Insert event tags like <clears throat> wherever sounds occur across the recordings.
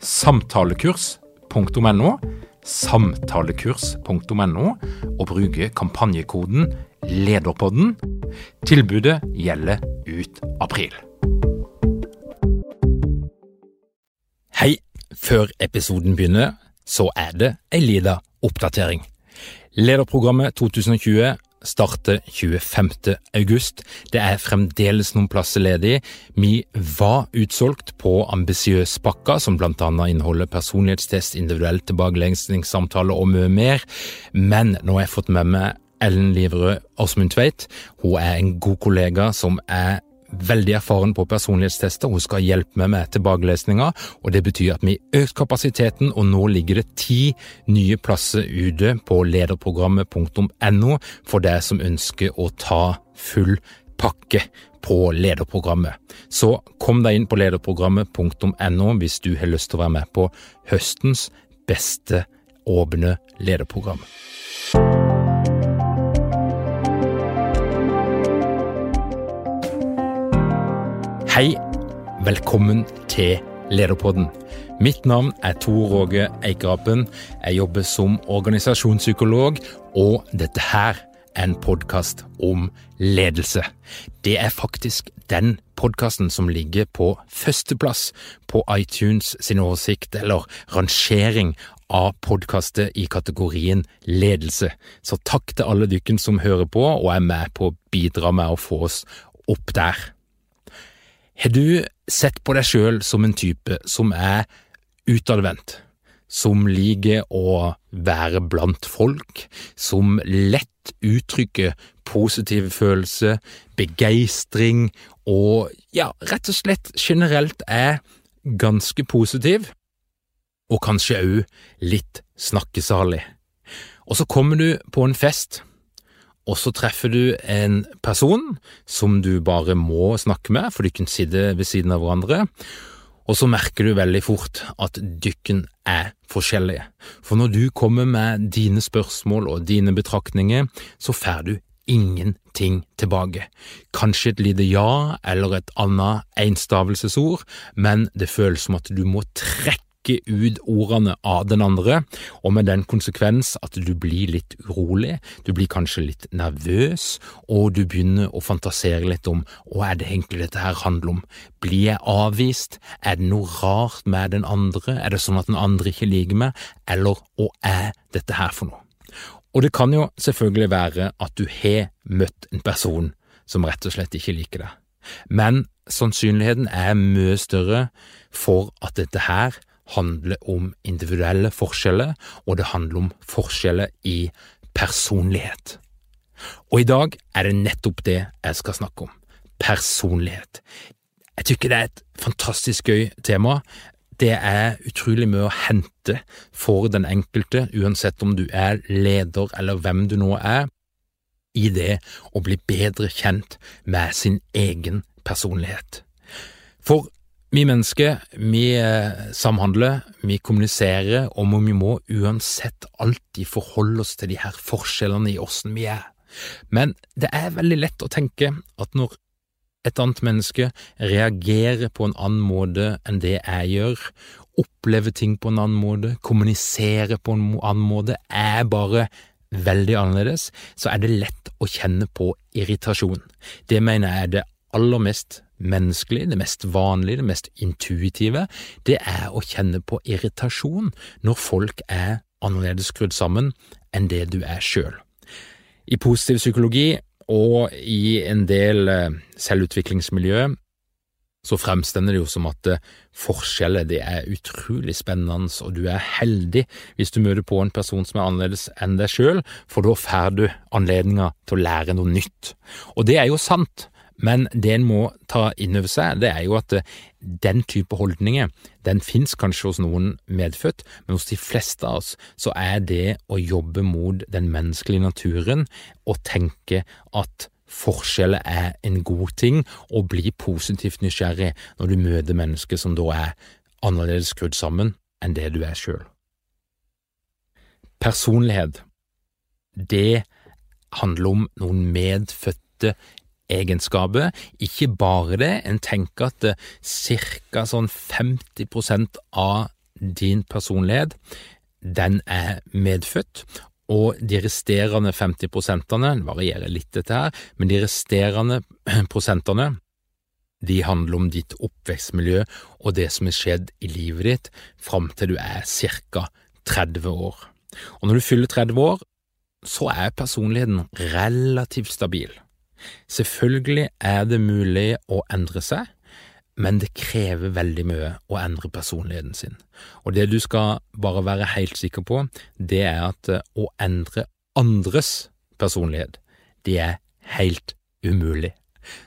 samtalekurs.no, samtalekurs.no, og bruke kampanjekoden LEDERPODDEN. Tilbudet gjelder ut april. Hei, før episoden begynner, så er det ei lita oppdatering. Lederprogrammet 2020 starter 25. august. Det er fremdeles noen plasser ledig. Vi var utsolgt på ambisiøs pakka, som blant annet inneholder personlighetstest, individuell tilbakelengningssamtale og mye mer. Men nå har jeg fått med meg Ellen Liverød Åsmund Tveit. Hun er en god kollega som er veldig erfaren på personlighetstester. Hun skal hjelpe meg med tilbakelesninga, og det betyr at vi har økt kapasiteten, og nå ligger det ti nye plasser ute på lederprogrammet.no for deg som ønsker å ta full pakke på lederprogrammet. Så kom deg inn på lederprogrammet.no hvis du har lyst til å være med på høstens beste åpne lederprogram. Hei, velkommen til Lederpodden. Mitt navn er Tor Roge Eikerapen. Jeg jobber som organisasjonspsykolog, og dette her er en podkast om ledelse. Det er faktisk den podkasten som ligger på førsteplass på iTunes sin oversikt eller rangering av podkaster i kategorien ledelse. Så takk til alle dykken som hører på og er med på å bidra med å få oss opp der. Har du sett på deg sjøl som en type som er utadvendt, som liker å være blant folk, som lett uttrykker positive følelser, begeistring og ja, rett og slett generelt er ganske positiv, og kanskje òg litt snakkesalig. Og så kommer du på en fest og så treffer du en person som du bare må snakke med, for kan sitte ved siden av hverandre, og så merker du veldig fort at dykken er forskjellige. For når du kommer med dine spørsmål og dine betraktninger, så får du ingenting tilbake. Kanskje et lite ja eller et annet enstavelsesord, men det føles som at du må trekke trekke ut ordene av den andre, og med den konsekvens at du blir litt urolig, du blir kanskje litt nervøs, og du begynner å fantasere litt om hva er det egentlig dette her handler om, blir jeg avvist, er det noe rart med den andre, er det sånn at den andre ikke liker meg, eller hva er dette her for noe? Og det kan jo selvfølgelig være at du har møtt en person som rett og slett ikke liker deg, men sannsynligheten er mye større for at dette her handler om individuelle forskjeller, og det handler om forskjeller i personlighet. Og i dag er det nettopp det jeg skal snakke om – personlighet. Jeg tykker det er et fantastisk gøy tema. Det er utrolig mye å hente for den enkelte, uansett om du er leder eller hvem du nå er, i det å bli bedre kjent med sin egen personlighet. For vi mennesker, vi eh, samhandler, vi kommuniserer, og vi må uansett alltid forholde oss til de her forskjellene i åssen vi er. Men det er veldig lett å tenke at når et annet menneske reagerer på en annen måte enn det jeg gjør, opplever ting på en annen måte, kommuniserer på en annen måte, er bare veldig annerledes, så er det lett å kjenne på irritasjon. Det mener jeg er det aller mest menneskelig, det mest vanlige, det mest intuitive, det er å kjenne på irritasjon når folk er annerledes skrudd sammen enn det du er sjøl. I positiv psykologi og i en del eh, selvutviklingsmiljø så fremstender det jo som at eh, forskjeller det er utrolig spennende, og du er heldig hvis du møter på en person som er annerledes enn deg sjøl, for da får du anledninga til å lære noe nytt. Og det er jo sant, men det en må ta inn over seg, det er jo at eh, den type holdninger, den fins kanskje hos noen medfødt, men hos de fleste av oss så er det å jobbe mot den menneskelige naturen og tenke at forskjeller er en god ting, og bli positivt nysgjerrig når du møter mennesker som da er annerledes skrudd sammen enn det du er sjøl. Personlighet, det handler om noen medfødte egenskaper. Ikke bare det, en tenker at ca. sånn 50% av din personlighet den er medfødt, og de resterende 50 prosentene, det varierer litt dette her, men de resterende <clears throat> prosentene, de handler om ditt oppvekstmiljø og det som har skjedd i livet ditt fram til du er ca. 30 år. Og når du fyller 30 år, så er personligheten relativt stabil. Selvfølgelig er det mulig å endre seg, men det krever veldig mye å endre personligheten sin. Og det du skal bare være helt sikker på, det er at eh, å endre andres personlighet, det er helt umulig.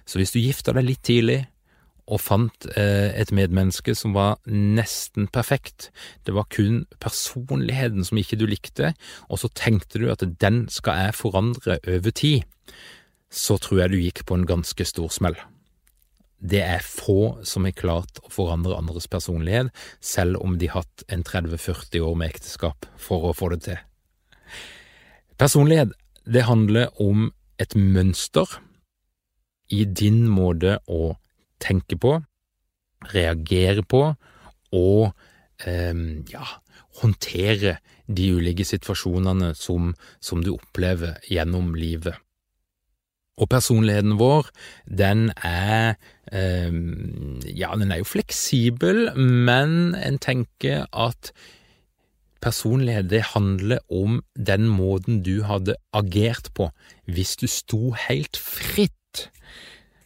Så hvis du gifta deg litt tidlig og fant eh, et medmenneske som var nesten perfekt, det var kun personligheten som ikke du likte, og så tenkte du at den skal jeg forandre over tid, så tror jeg du gikk på en ganske stor smell det er få som har klart å forandre andres personlighet, selv om de har hatt en 30–40 år med ekteskap for å få det til. Personlighet, det handler om et mønster i din måte å tenke på, reagere på og eh, ja, håndtere de ulike situasjonene som, som du opplever gjennom livet. Og personligheten vår, den er eh, Ja, den er jo fleksibel, men en tenker at personlighet, det handler om den måten du hadde agert på hvis du sto helt fritt.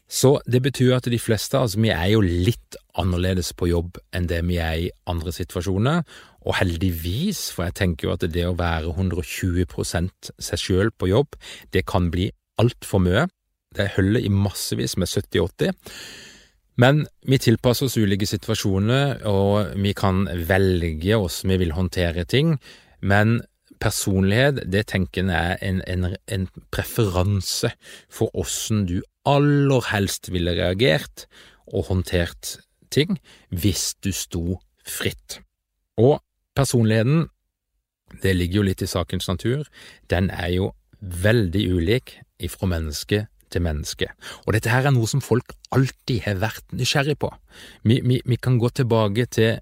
Så det betyr at de fleste av oss, vi er jo litt annerledes på jobb enn det vi er i andre situasjoner, og heldigvis, for jeg tenker jo at det å være 120 seg sjøl på jobb, det kan bli altfor mye. Det holder i massevis med 70-80. Men vi tilpasser oss ulike situasjoner, og vi kan velge hvordan vi vil håndtere ting. Men personlighet, det tenker jeg er en, en, en preferanse for åssen du aller helst ville reagert og håndtert ting hvis du sto fritt. Og personligheten, det ligger jo litt i sakens natur, den er jo veldig ulik ifra menneske til menneske. Og dette her er noe som folk alltid har vært nysgjerrig på. Vi, vi, vi kan gå tilbake til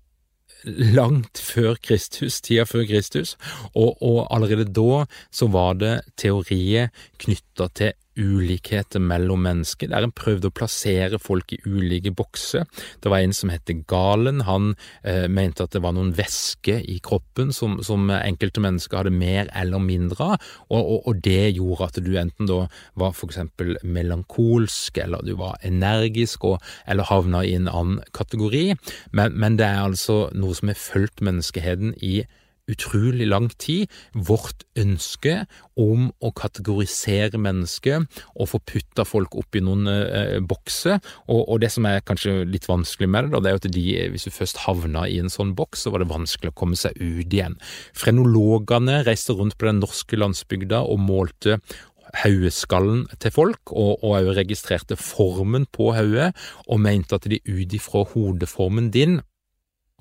langt før Kristus, tida før Kristus, og, og allerede da så var det teorier knytta til ulikheter mellom mennesker, der en prøvde å plassere folk i ulike bokser. Det var en som het Galen, han eh, mente at det var noen væsker i kroppen som, som, enkelte mennesker hadde mer eller mindre av, og, og, og, det gjorde at du enten da var for eksempel melankolsk, eller du var energisk, og, eller havna i en annen kategori, men, men det er altså noe som har fulgt menneskeheten i utrolig lang tid vårt ønske om å kategorisere mennesker og få putta folk opp i noen eh, bokser. Og, og, det som er kanskje litt vanskelig med det, da, det er jo at de, hvis du først havna i en sånn boks, så var det vanskelig å komme seg ut igjen. Frenologene reiste rundt på den norske landsbygda og målte hodeskallen til folk, og òg registrerte formen på hodet, og mente at de ut ifra hodeformen din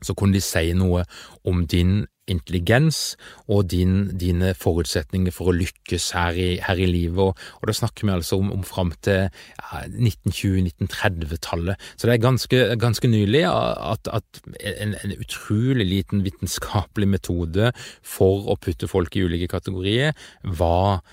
så kunne de si noe om din intelligens og din, dine forutsetninger for å lykkes her i, her i livet. Og, og, da snakker vi altså om, om fram til ja, 1920-1930-tallet. Så det er ganske, ganske nylig at, at en, en, utrolig liten vitenskapelig metode for å putte folk i ulike kategorier var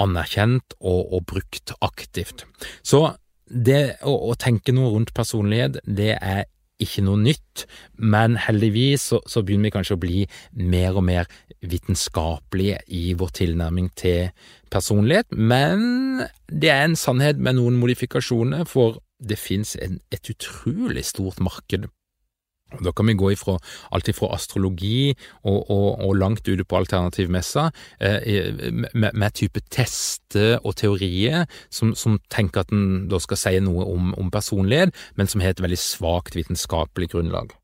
anerkjent og, og brukt aktivt. Så det å, å tenke noe rundt personlighet, det er ikke noe nytt, men heldigvis så, så, begynner vi kanskje å bli mer og mer vitenskapelige i vår tilnærming til personlighet, men det er en sannhet med noen modifikasjoner, for det fins et utrolig stort marked da kan vi gå ifra alt ifra astrologi og, og, og langt ute på alternativmessa eh, med, med, type tester og teorier som, som, tenker at en da skal si noe om, om personlighet, men som har et veldig svakt vitenskapelig grunnlag.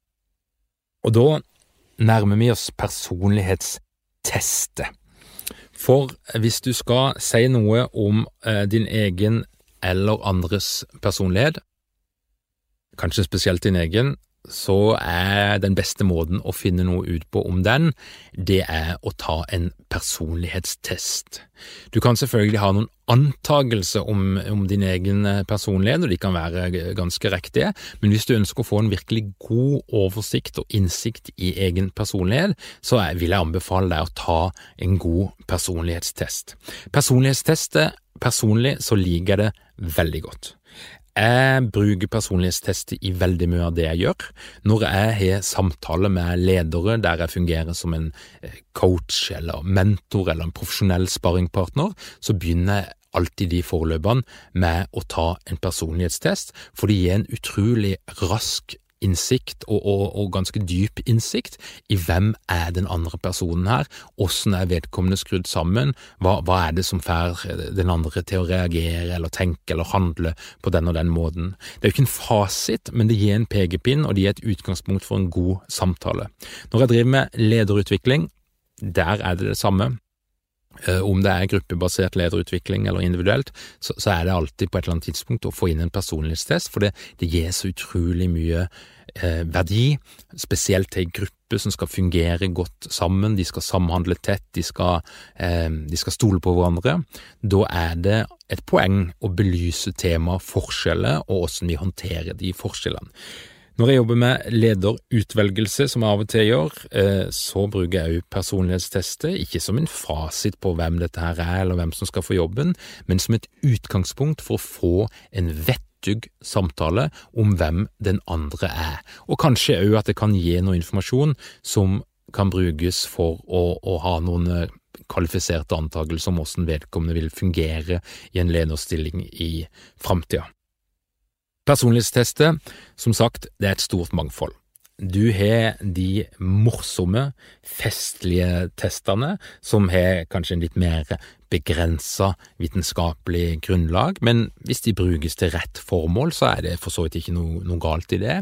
Og da nærmer vi oss personlighetstester. For hvis du skal si noe om eh, din egen eller andres personlighet, kanskje spesielt din egen, så er den beste måten å finne noe ut på om den, det er å ta en personlighetstest. Du kan selvfølgelig ha noen antagelser om, om, din egen eh, personlighet, og de kan være ganske riktige, men hvis du ønsker å få en virkelig god oversikt og innsikt i egen personlighet, så vil jeg anbefale deg å ta en god personlighetstest. Personlighetstester personlig så liker jeg det veldig godt. Jeg bruker personlighetstester i veldig mye av det jeg gjør. Når jeg har samtaler med ledere der jeg fungerer som en eh, coach eller mentor eller en profesjonell sparringpartner, så begynner jeg alltid de forløpene med å ta en personlighetstest, for det gir en utrolig rask innsikt, og, og, og, ganske dyp innsikt, i hvem er den andre personen her, åssen er vedkommende skrudd sammen, hva, hva, er det som får den andre til å reagere eller tenke eller handle på den og den måten. Det er jo ikke en fasit, men det gir en pekepinn, og det gir et utgangspunkt for en god samtale. Når jeg driver med lederutvikling, der er det det samme. Eh, om det er gruppebasert lederutvikling eller individuelt, så, så, er det alltid på et eller annet tidspunkt å få inn en personlighetstest, for det, det gir så utrolig mye eh, verdi, spesielt til en gruppe som skal fungere godt sammen, de skal samhandle tett, de skal, eh, de skal stole på hverandre. Da er det et poeng å belyse temaet forskjeller og hvordan vi håndterer de forskjellene. Når jeg jobber med lederutvelgelse, som jeg av og til gjør, eh, så bruker jeg òg personlighetstester, ikke som en fasit på hvem dette her er, eller hvem som skal få jobben, men som et utgangspunkt for å få en vettug samtale om hvem den andre er, og kanskje òg at det kan gi noe informasjon som kan brukes for å, å ha noen eh, kvalifiserte antakelser om hvordan vedkommende vil fungere i en lederstilling i framtida. Personlighetstester, som sagt, det er et stort mangfold. Du har de morsomme, festlige testene, som har kanskje en litt mer begrensa vitenskapelig grunnlag, men hvis de brukes til rett formål, så er det for så vidt ikke noe, noe galt i det.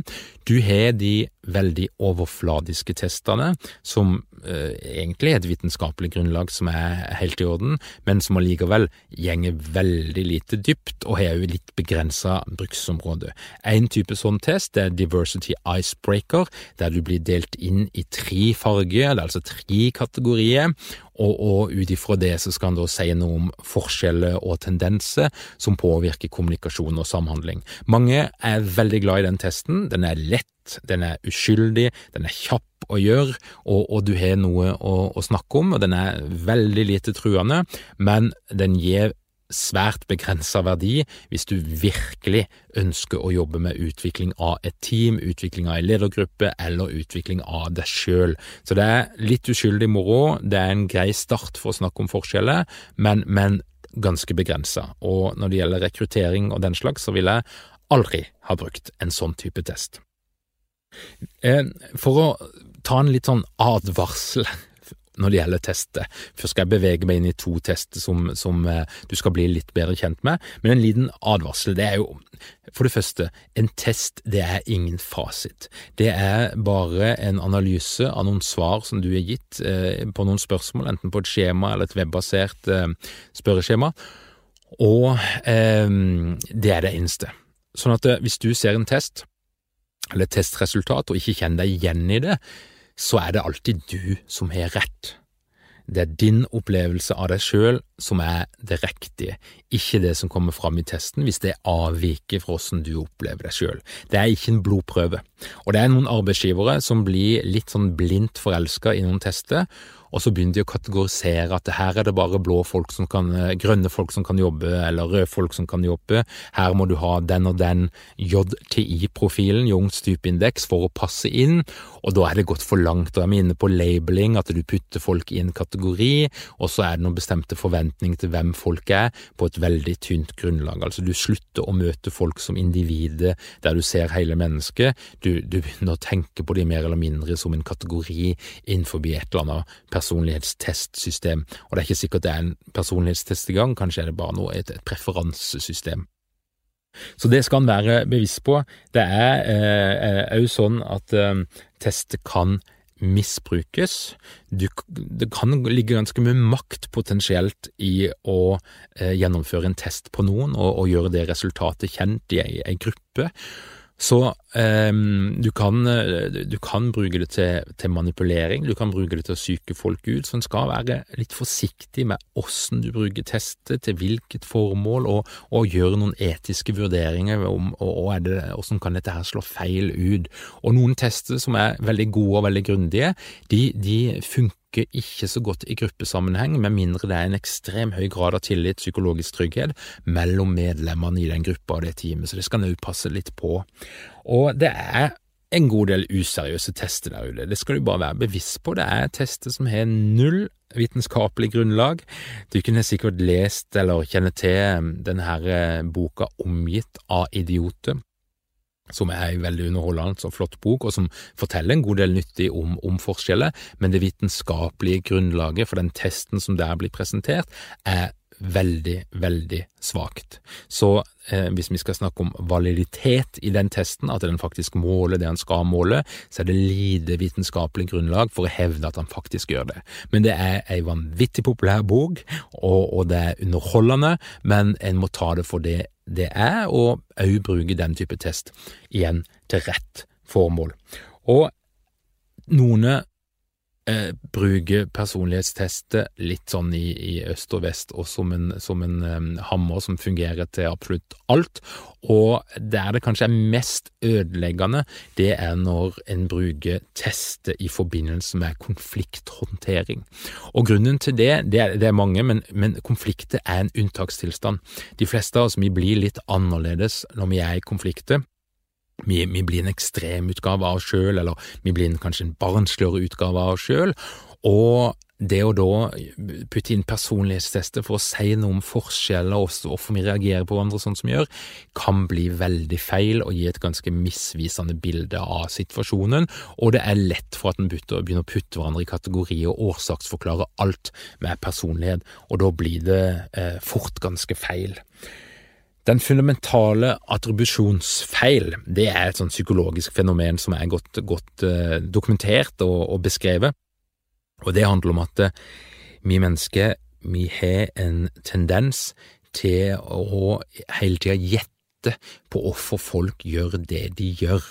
Du har de veldig overfladiske testene, som eh, egentlig er et vitenskapelig grunnlag som er helt i orden, men som allikevel gjenger veldig lite dypt og har jo litt begrensa bruksområde. En type sånn test er Diversity Icebreaker, der du blir delt inn i tre farger, det er altså tre kategorier, og, og ut ifra det så skal han da si noe om forskjeller og tendenser som påvirker kommunikasjon og samhandling. Mange er veldig glad i den testen. Den er lett, den er uskyldig, den er kjapp å gjøre, og, og du har noe å, å, snakke om, og den er veldig lite truende, men den gir svært begrensa verdi hvis du virkelig ønsker å jobbe med utvikling av et team, utvikling av en ledergruppe eller utvikling av deg sjøl. Så det er litt uskyldig moro, det er en grei start for å snakke om forskjeller, men, men ganske begrensa. Og når det gjelder rekruttering og den slags, så vil jeg aldri ha brukt en sånn type test. Eh, for å ta en litt sånn advarsel når det gjelder tester. Først skal jeg bevege meg inn i to tester som, som eh, du skal bli litt bedre kjent med. Men en liten advarsel, det er jo for det første, en test det er ingen fasit. Det er bare en analyse av noen svar som du har gitt eh, på noen spørsmål, enten på et skjema eller et webbasert eh, spørreskjema, og eh, det er det eneste. Sånn at eh, hvis du ser en test, eller et testresultat, og ikke kjenner deg igjen i det, så er det alltid du som har rett. Det er din opplevelse av deg sjøl som er det riktige, ikke det som kommer fram i testen hvis det avviker fra hvordan du opplever deg sjøl. Det er ikke en blodprøve. Og det er noen arbeidsgivere som blir litt sånn blindt forelska i noen tester, og så begynner de å kategorisere at her er det bare blå folk som kan, eh, grønne folk som kan jobbe, eller røde folk som kan jobbe. Her må du ha den og den JTI-profilen, Jungs typeindeks, for å passe inn. Og da er det gått for langt. Da er vi inne på labeling, at du putter folk i en kategori, og så er det noen bestemte forventninger til hvem folk er, på et veldig tynt grunnlag. Altså du slutter å møte folk som individet der du ser hele mennesket. Du, du begynner å tenke på dem mer eller mindre som en kategori innenfor et eller annet personlighetstestsystem, og det er ikke sikkert det er en personlighetstest i gang, kanskje er det bare noe, et, et preferansesystem. Så det skal en være bevisst på. Det er òg eh, sånn at eh, tester kan misbrukes. Du, det kan ligge ganske mye makt potensielt i å eh, gjennomføre en test på noen og, og gjøre det resultatet kjent i ei gruppe. Så um, du, kan, du, kan, bruke det til, til, manipulering, du kan bruke det til å psyke folk ut, så en skal være litt forsiktig med åssen du bruker testet, til hvilket formål, og, og gjøre noen etiske vurderinger om åssen kan dette her slå feil ut. Og noen tester som er veldig gode og veldig grundige, de, de funker funker ikke så godt i gruppesammenheng, med mindre det er en ekstrem høy grad av tillit, psykologisk trygghet, mellom medlemmene i den gruppa og det teamet, så det skal en òg passe litt på. Og det er en god del useriøse tester der ute, det skal du bare være bevisst på. Det er tester som har null vitenskapelig grunnlag. Du kunne sikkert lest eller kjenne til denne eh, boka Omgitt av idioter som er en veldig underholdende og flott bok, og som forteller en god del nyttig om, om forskjeller, men det vitenskapelige grunnlaget for den testen som der blir presentert, er veldig, veldig svakt. Så eh, hvis vi skal snakke om validitet i den testen, at den faktisk måler det han skal måle, så er det lite vitenskapelig grunnlag for å hevde at han faktisk gjør det. Men det er ei vanvittig populær bok, og, og det er underholdende, men en må ta det for det det er, og òg bruke den type test igjen til rett formål. Og noen eh, bruker personlighetstester litt sånn i, i, øst og vest og som en, som en um, hammer som fungerer til absolutt alt, og der det kanskje er mest ødeleggende, det er når en bruker tester i forbindelse med konflikthåndtering. Og grunnen til det, det er, det er mange, men, men konflikter er en unntakstilstand. De fleste av oss vi blir litt annerledes når vi er i konflikter. Vi, vi, blir en ekstremutgave av oss sjøl, eller vi blir en, kanskje en barnsligere utgave av oss sjøl. Og det å da putte inn personlighetstester for å si noe om forskjeller og hvorfor vi reagerer på hverandre sånn som vi gjør, kan bli veldig feil og gi et ganske misvisende bilde av situasjonen, og det er lett for at en begynner å putte hverandre i kategori og årsaksforklare alt med personlighet, og da blir det eh, fort ganske feil. Den fundamentale attribusjonsfeil det er et sånn psykologisk fenomen som er godt, godt uh, dokumentert og, og, beskrevet, og det handler om at vi mennesker vi har en tendens til å hele tida gjette på hvorfor folk gjør det de gjør.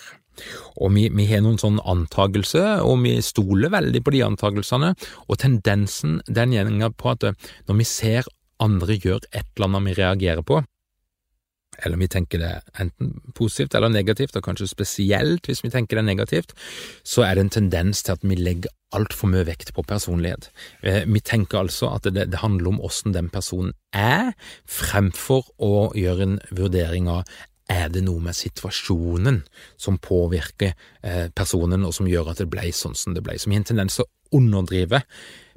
Og vi, vi har noen sånne antagelser, og vi stoler veldig på de antagelsene, og tendensen den gjenger på at uh, når vi ser andre gjøre et eller annet vi reagerer på, eller vi tenker det enten positivt eller negativt, og kanskje spesielt hvis vi tenker det negativt, så er det en tendens til at vi legger altfor mye vekt på personlighet. Eh, vi tenker altså at det, det handler om åssen den personen er, fremfor å gjøre en vurdering av er det noe med situasjonen som påvirker eh, personen, og som gjør at det ble sånn som det ble. Vi har en tendens til å underdrive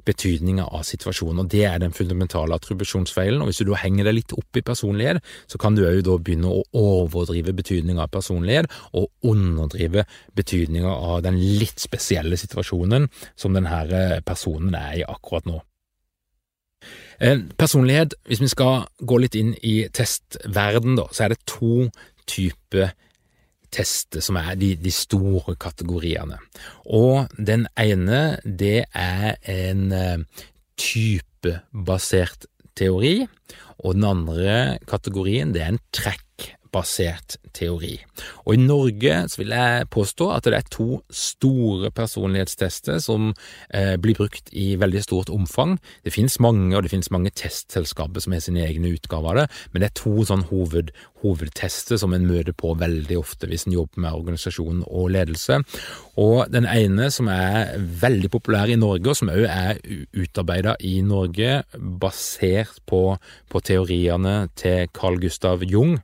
betydninga av situasjonen, og det er den fundamentale attribusjonsfeilen. Og hvis du da henger deg litt opp i personlighet, så kan du òg da begynne å overdrive betydninga av personlighet, og underdrive betydninga av den litt spesielle situasjonen som denne personen er i akkurat nå. Eh, personlighet, hvis vi skal gå litt inn i testverden, da, så er det to typer tester, som er de, de, store kategoriene. Og den ene, det er en eh, typebasert teori, og den andre kategorien, det er en trekk basert teori. Og I Norge så vil jeg påstå at det er to store personlighetstester som eh, blir brukt i veldig stort omfang. Det finnes mange, og det finnes mange testselskaper som har sine egne utgaver av det, men det er to sånn hoved, hovedtester som en møter på veldig ofte hvis en jobber med organisasjon og ledelse. Og Den ene som er veldig populær i Norge, og som også er utarbeida i Norge, basert på, på teoriene til Carl Gustav Jung,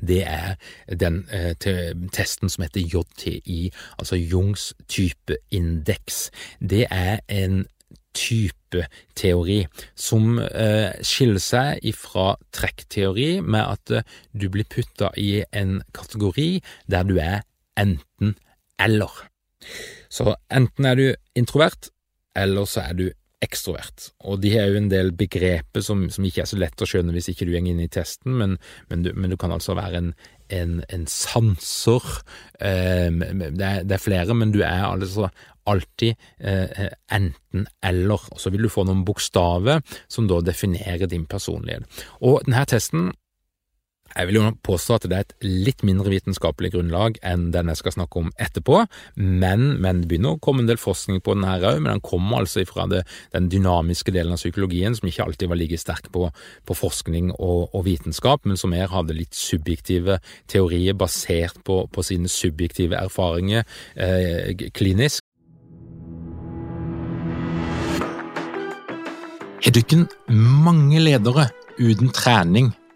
det er den eh, testen som heter JTI, altså Jungs typeindeks. Det er en typeteori som eh, skiller seg ifra trekkteori med at eh, du blir putta i en kategori der du er enten eller. Så enten er du introvert, eller så er du ekstrovert. Og de har jo en del begreper som, som, ikke er så lett å skjønne hvis ikke du går inn i testen, men, men, du, men du, kan altså være en, en, en sanser. Eh, det, er, det, er, flere, men du er altså alltid eh, enten-eller. Og så vil du få noen bokstaver som da definerer din personlighet. Og denne testen jeg vil jo påstå at det er et litt mindre vitenskapelig grunnlag enn den jeg skal snakke om etterpå, men, men det begynner å komme en del forskning på den her òg, men den kommer altså fra det, den dynamiske delen av psykologien, som ikke alltid var like sterk på, på forskning og, og, vitenskap, men som mer hadde litt subjektive teorier basert på, på sine subjektive erfaringer eh, klinisk. det ikke mange ledere uten trening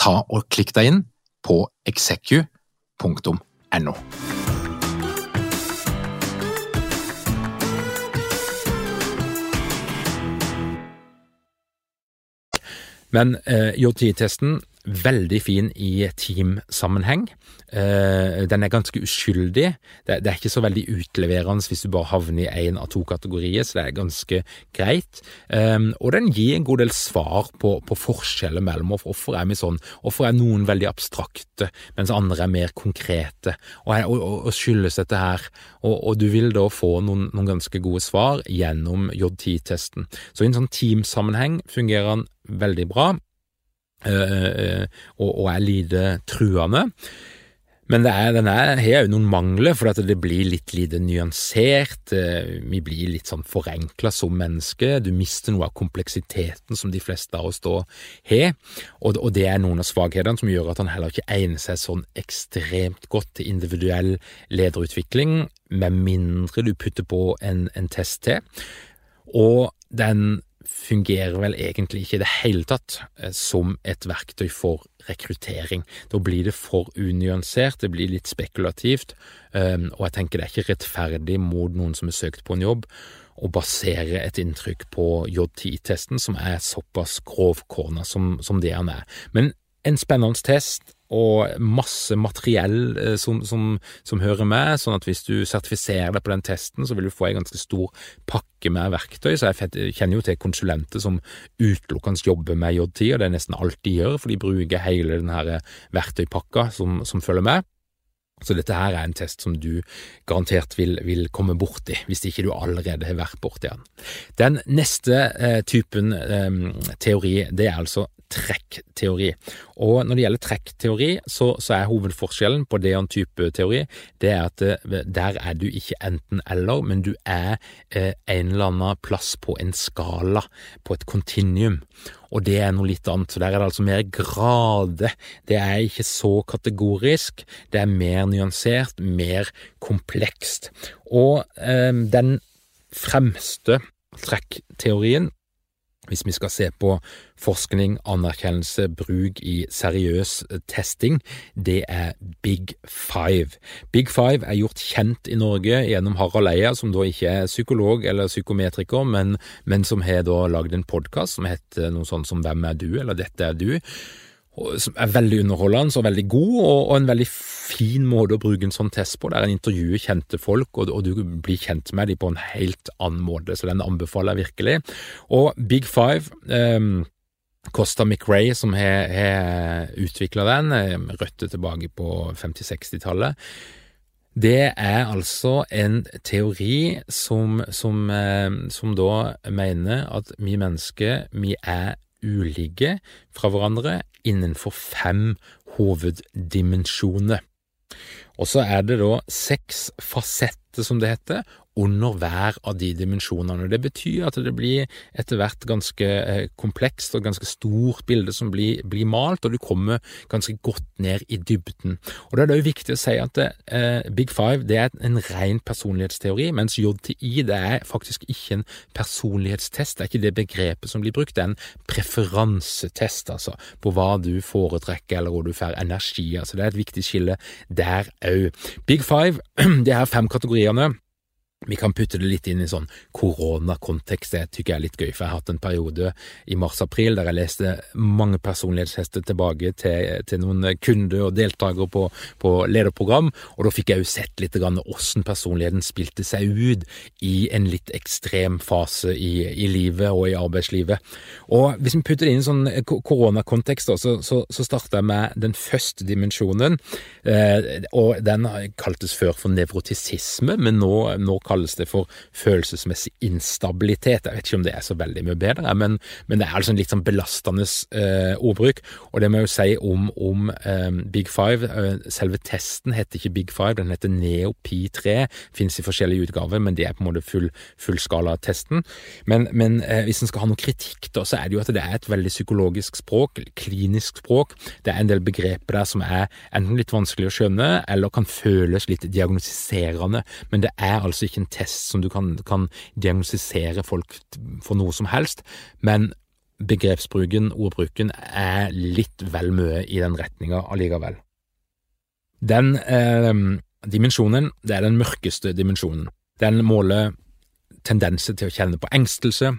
ta og klikk deg inn på execu.no. Men eh, JTI-testen veldig fin i teamsammenheng. Uh, den er ganske uskyldig. Det, er ikke så veldig utleverende hvis du bare havner i én av to kategorier, så det er ganske greit. Um, og den gir en god del svar på, på forskjeller mellom hvorfor er vi sånn. Hvorfor er noen veldig abstrakte, mens andre er mer konkrete. Og, og, og, og skyldes dette her? Og, du vil da få noen, noen ganske gode svar gjennom JT-testen. Så i en sånn teamsammenheng fungerer den veldig bra. Eh, og, og er lite truende. Men det er, den er, har jo noen mangler, for det blir litt lite nyansert. Eh, vi blir litt sånn forenkla som mennesker. Du mister noe av kompleksiteten som de fleste av oss da har. Og, og, det er noen av svakhetene som gjør at han heller ikke egner seg sånn ekstremt godt til individuell lederutvikling, med mindre du putter på en, en test til. Og den fungerer vel egentlig ikke i det hele tatt eh, som et verktøy for rekruttering. Da blir det for unyansert, det blir litt spekulativt, ehm, og jeg tenker det er ikke rettferdig mot noen som har søkt på en jobb, å basere et inntrykk på JTI-testen som er såpass grovkorna som, som det han er. Men en spennende test og masse materiell eh, som, som, som, hører med, sånn at hvis du sertifiserer deg på den testen, så vil du få en ganske stor pakke med verktøy. Så jeg kjenner jo til konsulenter som utelukkende jobber med JT, og det er nesten alt de gjør, for de bruker hele den her verktøypakka som, som følger med. Så dette her er en test som du garantert vil, vil komme borti, hvis ikke du allerede har vært borti den. Den neste eh, typen eh, teori, det er altså trekkteori. Og når det gjelder trekkteori, så, så, er hovedforskjellen på det og en type teori, det er at eh, der er du ikke enten-eller, men du er eh, en eller annen plass på en skala, på et kontinuum. Og det er noe litt annet, så der er det altså mer grade. Det er ikke så kategorisk, det er mer nyansert, mer komplekst. Og eh, den fremste trekkteorien hvis vi skal se på forskning, anerkjennelse, bruk i seriøs testing, det er Big Five. Big Five er gjort kjent i Norge gjennom Harald Eia, som da ikke er psykolog eller psykometriker, men, men som har da lagd en podkast som heter noe sånt som Hvem er du? eller Dette er du. Som er veldig underholdende og veldig god, og, og, en veldig fin måte å bruke en sånn test på, der en intervjuer kjente folk, og, og, du blir kjent med dem på en helt annen måte, så den anbefaler jeg virkelig. Og Big Five um, Costa McRae, som har utvikla den, røtter tilbake på 50-60-tallet. Det er altså en teori som, som, som da mener at vi mennesker, vi er ulike fra hverandre innenfor fem hoveddimensjoner. Og så er det da seks fasetter, som det heter, under hver av de dimensjonene. Det betyr at det blir etter hvert ganske eh, komplekst og ganske stort bilde som blir, blir, malt, og du kommer ganske godt ned i dybden. Og Da er det jo viktig å si at eh, Big Five det er en ren personlighetsteori, mens JTI det er faktisk ikke en personlighetstest. Det er ikke det begrepet som blir brukt, det er en preferansetest, altså, på hva du foretrekker eller hvor du får energi. altså Det er et viktig skille der òg. Big Five, <clears throat> det er fem kategoriene. Vi kan putte det litt inn i sånn koronakontekst, det tykker jeg er litt gøy, for jeg har hatt en periode i mars-april der jeg leste mange personlighetshester tilbake til, til noen kunder og deltakere på, på, lederprogram, og da fikk jeg jo sett litt grann hvordan personligheten spilte seg ut i en litt ekstrem fase i, i livet og i arbeidslivet. Og hvis vi putter det inn i sånn koronakontekst, så, så, så starter jeg med den første dimensjonen, eh, og den kaltes før for nevrotisisme, men nå, nå kalles det for følelsesmessig instabilitet. Jeg vet ikke om det er så veldig mye bedre, men, men det er altså en litt sånn belastende eh, ordbruk. Og det må jeg jo si om, om eh, Big Five. Eh, selve testen heter ikke Big Five, den heter Neopi 3. Fins i forskjellige utgaver, men det er på en måte full, fullskala-testen. Men, men eh, hvis en skal ha noe kritikk, da, så er det jo at det er et veldig psykologisk språk, klinisk språk. Det er en del begreper der som er enten litt vanskelig å skjønne, eller kan føles litt diagnostiserende, men det er altså ikke en test som du kan, kan diagnostisere folk for noe som helst, men begrepsbruken, ordbruken, er litt vel mye i den retninga allikevel. Den eh, dimensjonen, det er den mørkeste dimensjonen. Den måler tendenser til å kjenne på engstelse,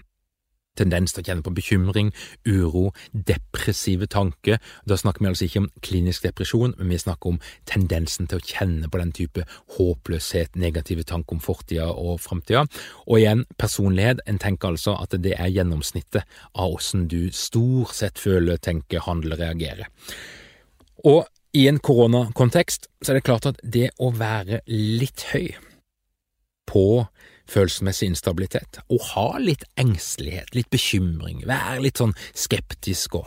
tendens til å kjenne på bekymring, uro, depressive tanker. Da snakker vi altså ikke om klinisk depresjon, men vi snakker om tendensen til å kjenne på den type håpløshet, negative tanker om fortida og framtida. Og igjen, personlighet. En tenker altså at det er gjennomsnittet av åssen du stort sett føler, tenker, handler, reagerer. Og i en koronakontekst så er det klart at det å være litt høy på følelsesmessig instabilitet, og ha litt engstelighet, litt bekymring, være litt sånn skeptisk og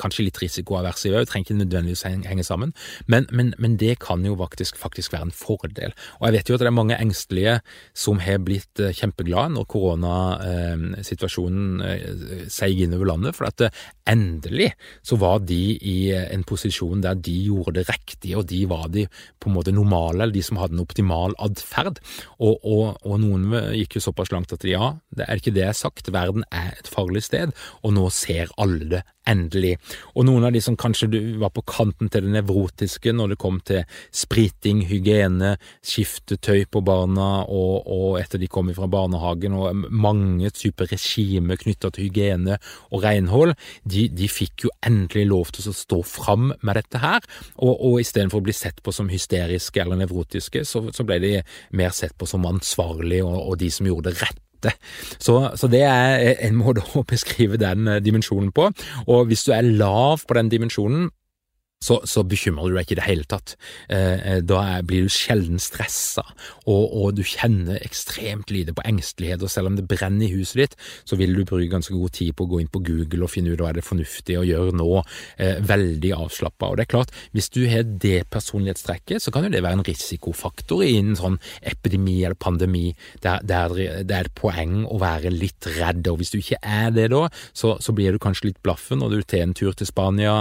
kanskje litt risikoaversiv òg, trenger ikke nødvendigvis henge sammen, men, men, men, det kan jo faktisk, faktisk, være en fordel. Og jeg vet jo at det er mange engstelige som har blitt eh, kjempeglade når koronasituasjonen eh, eh, seig innover landet, for at endelig så var de i en posisjon der de gjorde det riktige, og de var de på en måte normale, eller de som hadde en optimal atferd, og, og, og noen gikk jo såpass langt at ja, det er ikke det jeg har sagt, verden er et farlig sted, og nå ser alle det endelig. Og noen av de som kanskje var på kanten til det nevrotiske når det kom til spriting, hygiene, skiftetøy på barna, og, og etter de kom fra barnehagen, og mange typer regimer knytta til hygiene og renhold, de, de, fikk jo endelig lov til å stå fram med dette her, og, og istedenfor å bli sett på som hysteriske eller nevrotiske, så, så ble de mer sett på som ansvarlige og, og de som gjorde det rett så, så, det er en måte å beskrive den eh, dimensjonen på. Og hvis du er lav på den dimensjonen, så, så, bekymrer du deg ikke i det hele tatt. Eh, eh da er, blir du sjelden stressa, og, og, du kjenner ekstremt lite på engstelighet. Og selv om det brenner i huset ditt, så vil du bruke ganske god tid på å gå inn på Google og finne ut hva er det fornuftig å gjøre nå. Eh, veldig avslappa. Og det er klart, hvis du har det personlighetstrekket, så kan jo det være en risikofaktor i en sånn epidemi eller pandemi, der, der det er et poeng å være litt redd. Og hvis du ikke er det da, så, så blir du kanskje litt blaffen når du tar en tur til Spania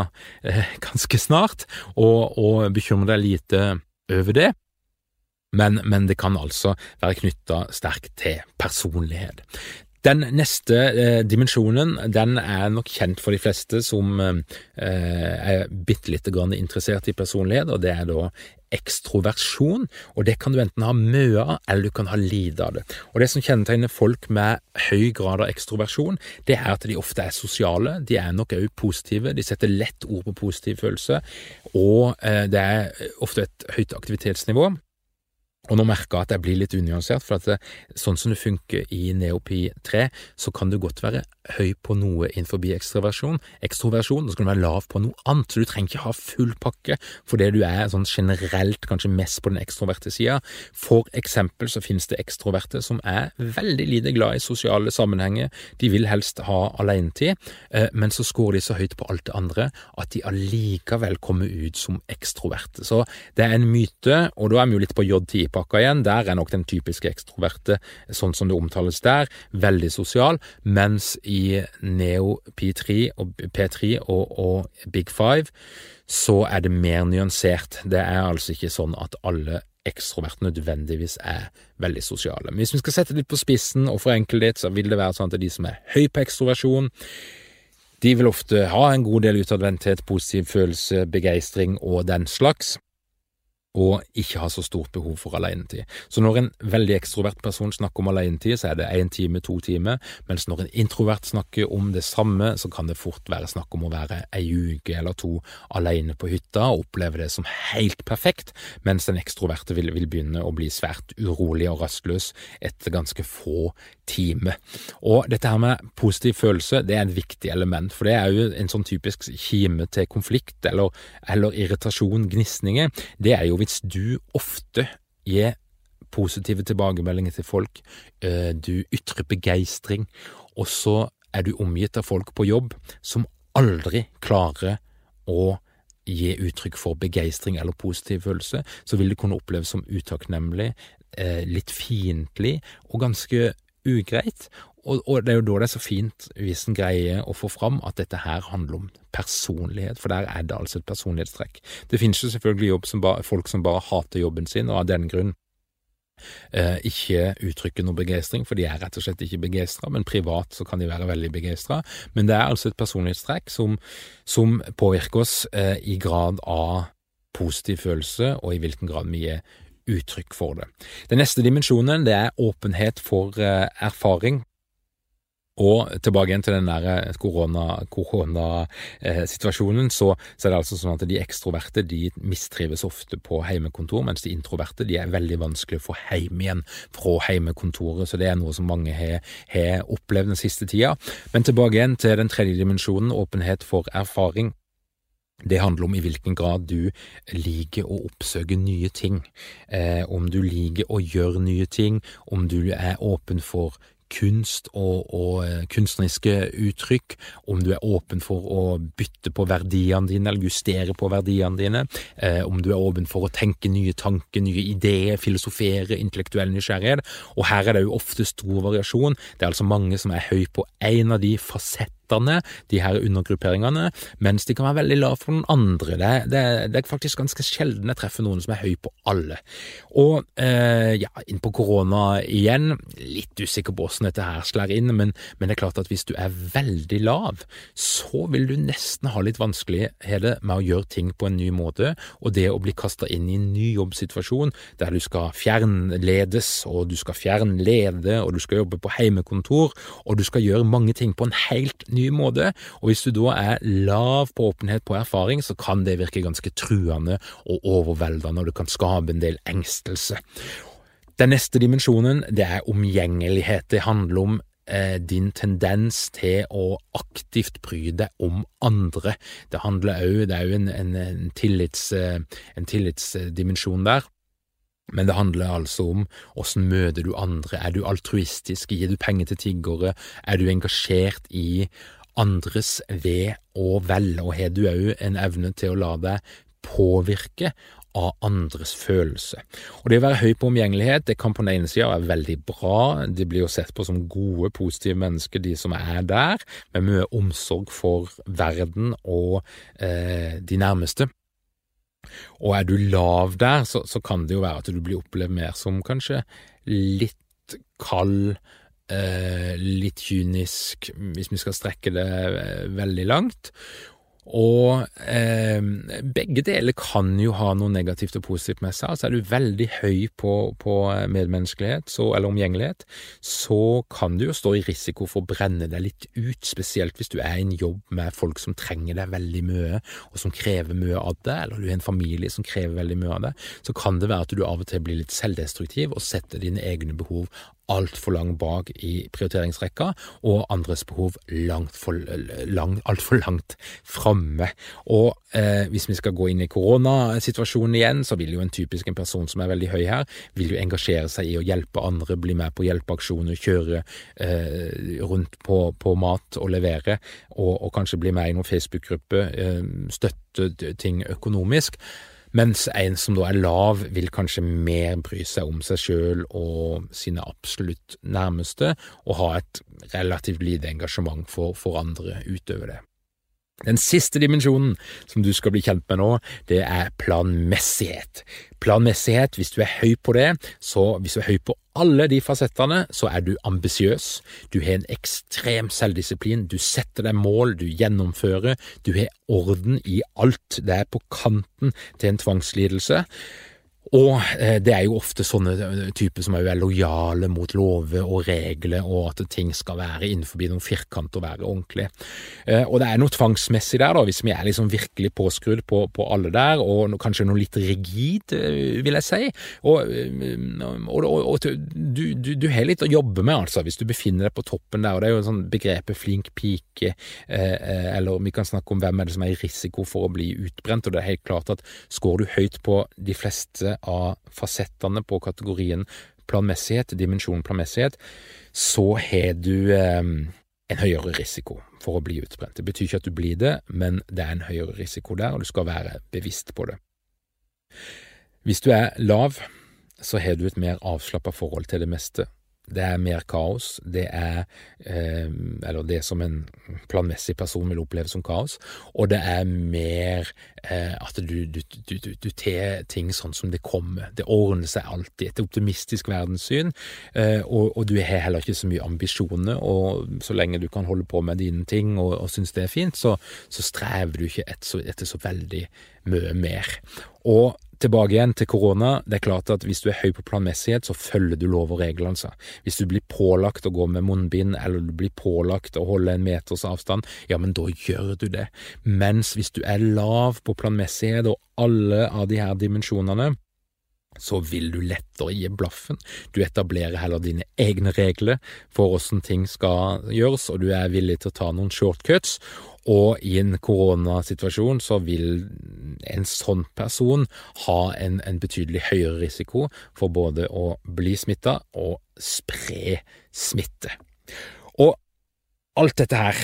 eh, ganske snart og, og bekymre deg lite over det. Men, men, det kan altså være knytta sterkt til personlighet. Den neste eh, dimensjonen den er nok kjent for de fleste som eh, er bitte lite grann interessert i personlighet, og det er da ekstroversjon. Og det kan du enten ha mye av, eller du kan ha lite av det. Og det som kjennetegner folk med høy grad av ekstroversjon, det er at de ofte er sosiale. De er nok også positive. De setter lett ord på positiv følelse, og eh, det er ofte et høyt aktivitetsnivå. Og nå merker jeg at jeg blir litt unyansert, for at det, sånn som det funker i Neopi 3, så kan du godt være høy på noe innenfor ekstroversjon, ekstroversjon, og så kan du være lav på noe annet, så du trenger ikke ha full pakke fordi du er sånn generelt kanskje mest på den ekstroverte sida. For eksempel så finnes det ekstroverte som er veldig lite glad i sosiale sammenhenger, de vil helst ha alenetid, eh, men så scorer de så høyt på alt det andre at de allikevel kommer ut som ekstroverte. Så det er en myte, og da er vi jo litt på J10 pakka igjen. Der er nok den typiske ekstroverte, sånn som det omtales der, veldig sosial, mens i Neo P3 og P3 og, og Big Five så er det mer nyansert. Det er altså ikke sånn at alle ekstroverte nødvendigvis er veldig sosiale. Men hvis vi skal sette det litt på spissen og forenkle litt, så vil det være sånn at de som er høy på ekstroversjon, de vil ofte ha en god del utadvendthet, positiv følelse, begeistring og den slags og ikke ha så stort behov for alenetid. Så når en veldig ekstrovert person snakker om alenetid, så er det én time, to timer, mens når en introvert snakker om det samme, så kan det fort være snakk om å være ei uke eller to alene på hytta og oppleve det som helt perfekt, mens den ekstroverte vil, vil begynne å bli svært urolig og rastløs etter ganske få timer. Og dette her med positiv følelse, det er et viktig element, for det er jo en sånn typisk kime til konflikt eller, eller irritasjon, gnisninger. Det er jo hvis du ofte gir positive tilbakemeldinger til folk, eh, du ytrer begeistring, og så er du omgitt av folk på jobb som aldri klarer å gi uttrykk for begeistring eller positiv følelse, så vil det kunne oppleves som utakknemlig, eh, litt fiendtlig og ganske ugreit. Og, og, det er jo da det er så fint hvis en greier å få fram at dette her handler om personlighet, for der er det altså et personlighetstrekk. Det finnes jo selvfølgelig som bare, folk som bare hater jobben sin, og av den grunn eh, ikke uttrykker noe begeistring, for de er rett og slett ikke begeistra, men privat så kan de være veldig begeistra. Men det er altså et personlighetstrekk som, som påvirker oss eh, i grad av positiv følelse, og i hvilken grad vi er uttrykk for det. Den neste dimensjonen det er åpenhet for uh, erfaring. Og tilbake igjen til den der koronasituasjonen, korona, eh, så, så, er det altså sånn at de ekstroverte de mistrives ofte på heimekontor, mens de introverte de er veldig vanskelig å få hjem igjen fra heimekontoret. Så det er noe som mange har opplevd den siste tida. Men tilbake igjen til den tredje dimensjonen, åpenhet for erfaring. Det handler om i hvilken grad du liker å oppsøke nye ting, eh, om du liker å gjøre nye ting, om du er åpen for kunst og, og, eh, kunstneriske uttrykk, om du er åpen for å bytte på verdiene dine eller justere på verdiene dine, eh, om du er åpen for å tenke nye tanker, nye ideer, filosofere, intellektuell nysgjerrighet. Og her er det jo ofte stor variasjon. Det er altså mange som er høy på én av de fasettene elitene, de her undergrupperingene, mens de kan være veldig lave for noen andre. Det, det, det, er faktisk ganske sjelden jeg treffer noen som er høy på alle. Og eh, ja, inn på korona igjen, litt usikker på åssen dette her slår inn, men, men, det er klart at hvis du er veldig lav, så vil du nesten ha litt vanskeligheter med å gjøre ting på en ny måte, og det å bli kasta inn i en ny jobbsituasjon der du skal fjernledes, og du skal fjernlede, og du skal jobbe på heimekontor, og du skal gjøre mange ting på en helt ny måte, og hvis du da er lav på åpenhet på erfaring, så kan det virke ganske truende og overveldende, og det kan skape en del engstelse. Den neste dimensjonen, det er omgjengelighet. Det handler om eh, din tendens til å aktivt bry deg om andre. Det handler òg, det er jo en, en, en, tillits, eh, en tillitsdimensjon der. Men det handler altså om åssen møter du andre, er du altruistisk, gir du penger til tiggere, er du engasjert i andres ve og vel, og har du òg en evne til å la deg påvirke av andres følelse. Og det å være høy på omgjengelighet, det kan på den ene sida være veldig bra, de blir jo sett på som gode, positive mennesker, de som er der, med mye omsorg for verden og eh, de nærmeste. Og er du lav der, så, så, kan det jo være at du blir opplevd mer som kanskje litt kald, eh, litt kynisk, hvis vi skal strekke det eh, veldig langt. Og eh, begge deler kan jo ha noe negativt og positivt med seg. Altså er du veldig høy på, på medmenneskelighet så, eller omgjengelighet, så kan du jo stå i risiko for å brenne deg litt ut, spesielt hvis du er i en jobb med folk som trenger deg veldig mye, og som krever mye av det, eller du er en familie som krever veldig mye av det. Så kan det være at du av og til blir litt selvdestruktiv og setter dine egne behov altfor langt bak i prioriteringsrekka, og andres behov langt for, langt framme. Og eh, hvis vi skal gå inn i koronasituasjonen igjen, så vil jo en typisk en person som er veldig høy her, vil jo engasjere seg i å hjelpe andre, bli med på hjelpeaksjoner, kjøre eh, rundt på, på, mat og levere, og, og kanskje bli med i noen Facebook-gruppe, eh, støtte ting økonomisk. Mens en som da er lav, vil kanskje mer bry seg om seg sjøl og sine absolutt nærmeste, og ha et relativt lite engasjement for, for andre utover det. Den siste dimensjonen som du skal bli kjent med nå, det er planmessighet. Planmessighet, hvis du er høy på det, så hvis du er høy på alle de fasettene, så er du ambisiøs, du har en ekstrem selvdisiplin, du setter deg mål, du gjennomfører, du har orden i alt, det er på kanten til en tvangslidelse. Og eh, det er jo ofte sånne eh, typer som er lojale mot lover og regler, og at ting skal være innenfor noen firkant og være ordentlig. Eh, og det er noe tvangsmessig der, da, hvis vi er liksom virkelig påskrudd på, på, alle der, og kanskje noe litt rigid, vil jeg si. Og, og, og, og du, du, du, har litt å jobbe med, altså, hvis du befinner deg på toppen der. og Det er jo sånn begrepet flink pike, eller vi kan snakke om hvem er det som er i risiko for å bli utbrent, og det er helt klart at skårer du høyt på de fleste av fasettene på kategorien planmessighet, dimensjonen planmessighet, så har du eh, en høyere risiko for å bli utbrent. Det betyr ikke at du blir det, men det er en høyere risiko der, og du skal være bevisst på det. Hvis du er lav, så har du et mer avslappa forhold til det meste. Det er mer kaos. Det er eh, Eller det som en planmessig person vil oppleve som kaos. Og det er mer eh, at du, du, du, du ter ting sånn som det kommer. Det ordner seg alltid. Et optimistisk verdenssyn. Eh, og, og, du har heller ikke så mye ambisjoner. Og så lenge du kan holde på med dine ting og, og synes det er fint, så, så strever du ikke etter så, etter så veldig mye mer. Og Tilbake igjen til korona. Det er klart at hvis du er høy på planmessighet, så følger du lov og regler, altså. Hvis du blir pålagt å gå med munnbind, eller du blir pålagt å holde en meters avstand, ja, men da gjør du det. Mens hvis du er lav på planmessighet og alle av de her dimensjonene, så vil du lettere gi blaffen. Du etablerer heller dine egne regler for hvordan ting skal gjøres, og du er villig til å ta noen shortcuts. Og i en koronasituasjon så vil en sånn person ha en, en betydelig høyere risiko for både å bli smitta og spre smitte. Og alt dette her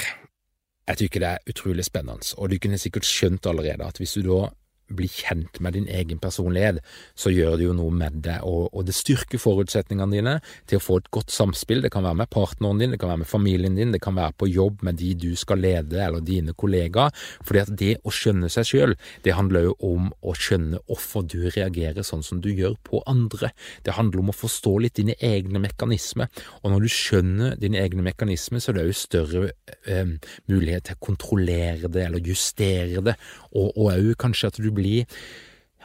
jeg tykker det er utrolig spennende, og du kunne sikkert skjønt allerede at hvis du da bli kjent med din egen personlighet, så gjør det jo noe med det, og, og, det styrker forutsetningene dine til å få et godt samspill. Det kan være med partneren din, det kan være med familien din, det kan være på jobb med de du skal lede, eller dine kollegaer. fordi at det å skjønne seg sjøl, det handler jo om å skjønne hvorfor du reagerer sånn som du gjør på andre. Det handler om å forstå litt dine egne mekanismer, og når du skjønner dine egne mekanismer, så er det jo større eh, mulighet til å kontrollere det, eller justere det, og òg kanskje at du bli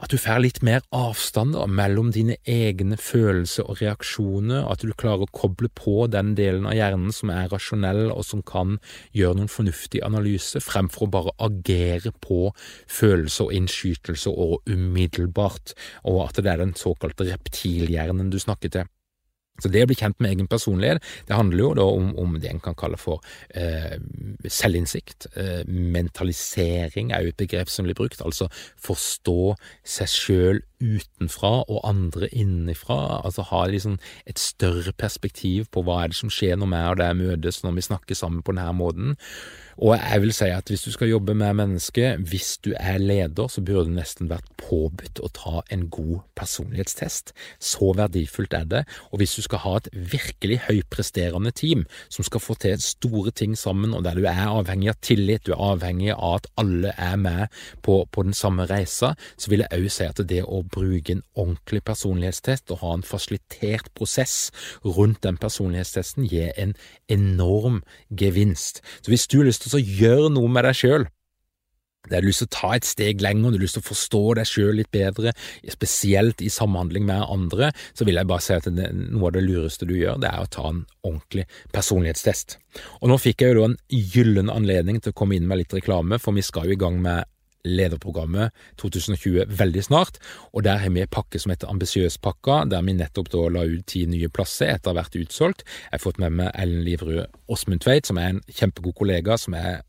at du får litt mer avstand da, mellom dine egne følelser og reaksjoner, at du klarer å koble på den delen av hjernen som er rasjonell og som kan gjøre noen fornuftig analyse, fremfor å bare agere på følelser og innskytelser og umiddelbart, og at det er den såkalte reptilhjernen du snakker til. Så det å bli kjent med egen personlighet, det handler jo da om, om det en kan kalle for eh, selvinnsikt. Eh, mentalisering er jo et begrep som blir brukt, altså forstå seg sjøl utenfra og andre innenfra. Altså ha liksom et større perspektiv på hva er det som skjer når vi og deg møtes, når vi snakker sammen på denne måten. Og jeg vil si at hvis du skal jobbe med mennesker, hvis du er leder, så burde det nesten vært påbudt å ta en god personlighetstest. Så verdifullt er det. Og hvis du skal ha et virkelig høypresterende team som skal få til store ting sammen, og der du er avhengig av tillit, du er avhengig av at alle er med på, på den samme reisa, så vil jeg òg si at det å bruke en ordentlig personlighetstest og ha en fasilitert prosess rundt den personlighetstesten, gir en enorm gevinst. Så hvis du har lyst til å gjøre noe med deg sjøl, det er lyst til å ta et steg lenger, du har lyst til å forstå deg sjøl litt bedre, spesielt i samhandling med andre, så vil jeg bare si at noe av det lureste du gjør, det er å ta en ordentlig personlighetstest. Og nå fikk jeg jo da en gyllen anledning til å komme inn med litt reklame, for vi skal jo i gang med lederprogrammet 2020 veldig snart, og der har vi en pakke som heter Ambisiøspakka, der vi nettopp da la ut ti nye plasser etter å ha vært utsolgt. Jeg har fått med meg Ellen Livrud Åsmund Tveit, som er en kjempegod kollega, som er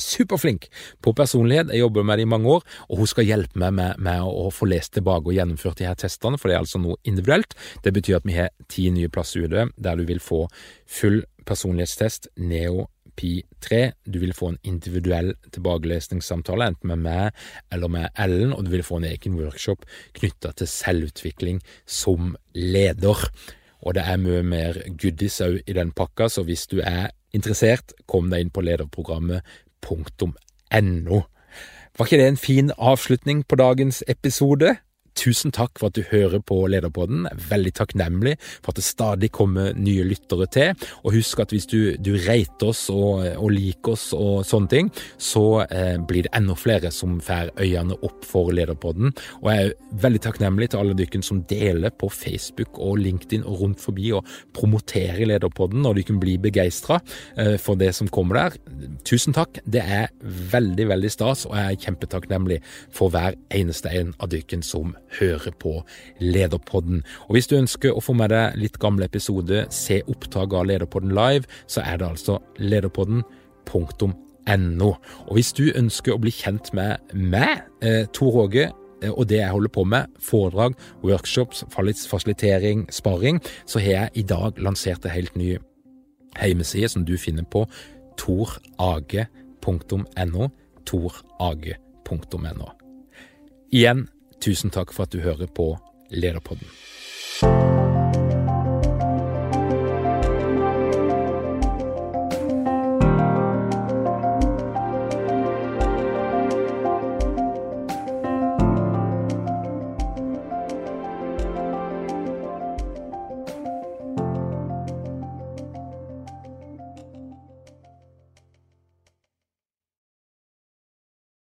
superflink på personlighet. Jeg jobber med det i mange år, og hun skal hjelpe meg med, med å få lest tilbake og gjennomført de her testene, for det er altså noe individuelt. Det betyr at vi har ti nye plasser ute, der du vil få full personlighetstest, neo Pi 3. Du vil få en individuell tilbakelesningssamtale, enten med meg eller med Ellen, og du vil få en egen workshop knytta til selvutvikling som leder. Og det er mye mer goodies òg i den pakka, så hvis du er interessert, kom deg inn på lederprogrammet.no. Var ikke det en fin avslutning på dagens episode? Tusen takk for at du hører på Lederpodden. Er veldig takknemlig for at det stadig kommer nye lyttere til. Og husk at hvis du, du rater oss og, og, liker oss og sånne ting, så eh, blir det enda flere som får øynene opp for Lederpodden. Og jeg er veldig takknemlig til alle dere som deler på Facebook og LinkedIn og rundt forbi og promoterer Lederpodden, og dere blir begeistra eh, for det som kommer der. Tusen takk. Det er veldig, veldig stas, og jeg er kjempetakknemlig for hver eneste en av dere som høre på Lederpodden. Og hvis du ønsker å få med deg litt gamle episoder, se opptak av Lederpodden live, så er det altså lederpodden.no. Og hvis du ønsker å bli kjent med meg, eh, Tor Åge, eh, og det jeg holder på med, foredrag, workshops, fasilitering, sparring, så har jeg i dag lansert en helt ny hjemmeside som du finner på torage.no. torage.no. Igjen Tusen takk for at du hører på Lederpodden.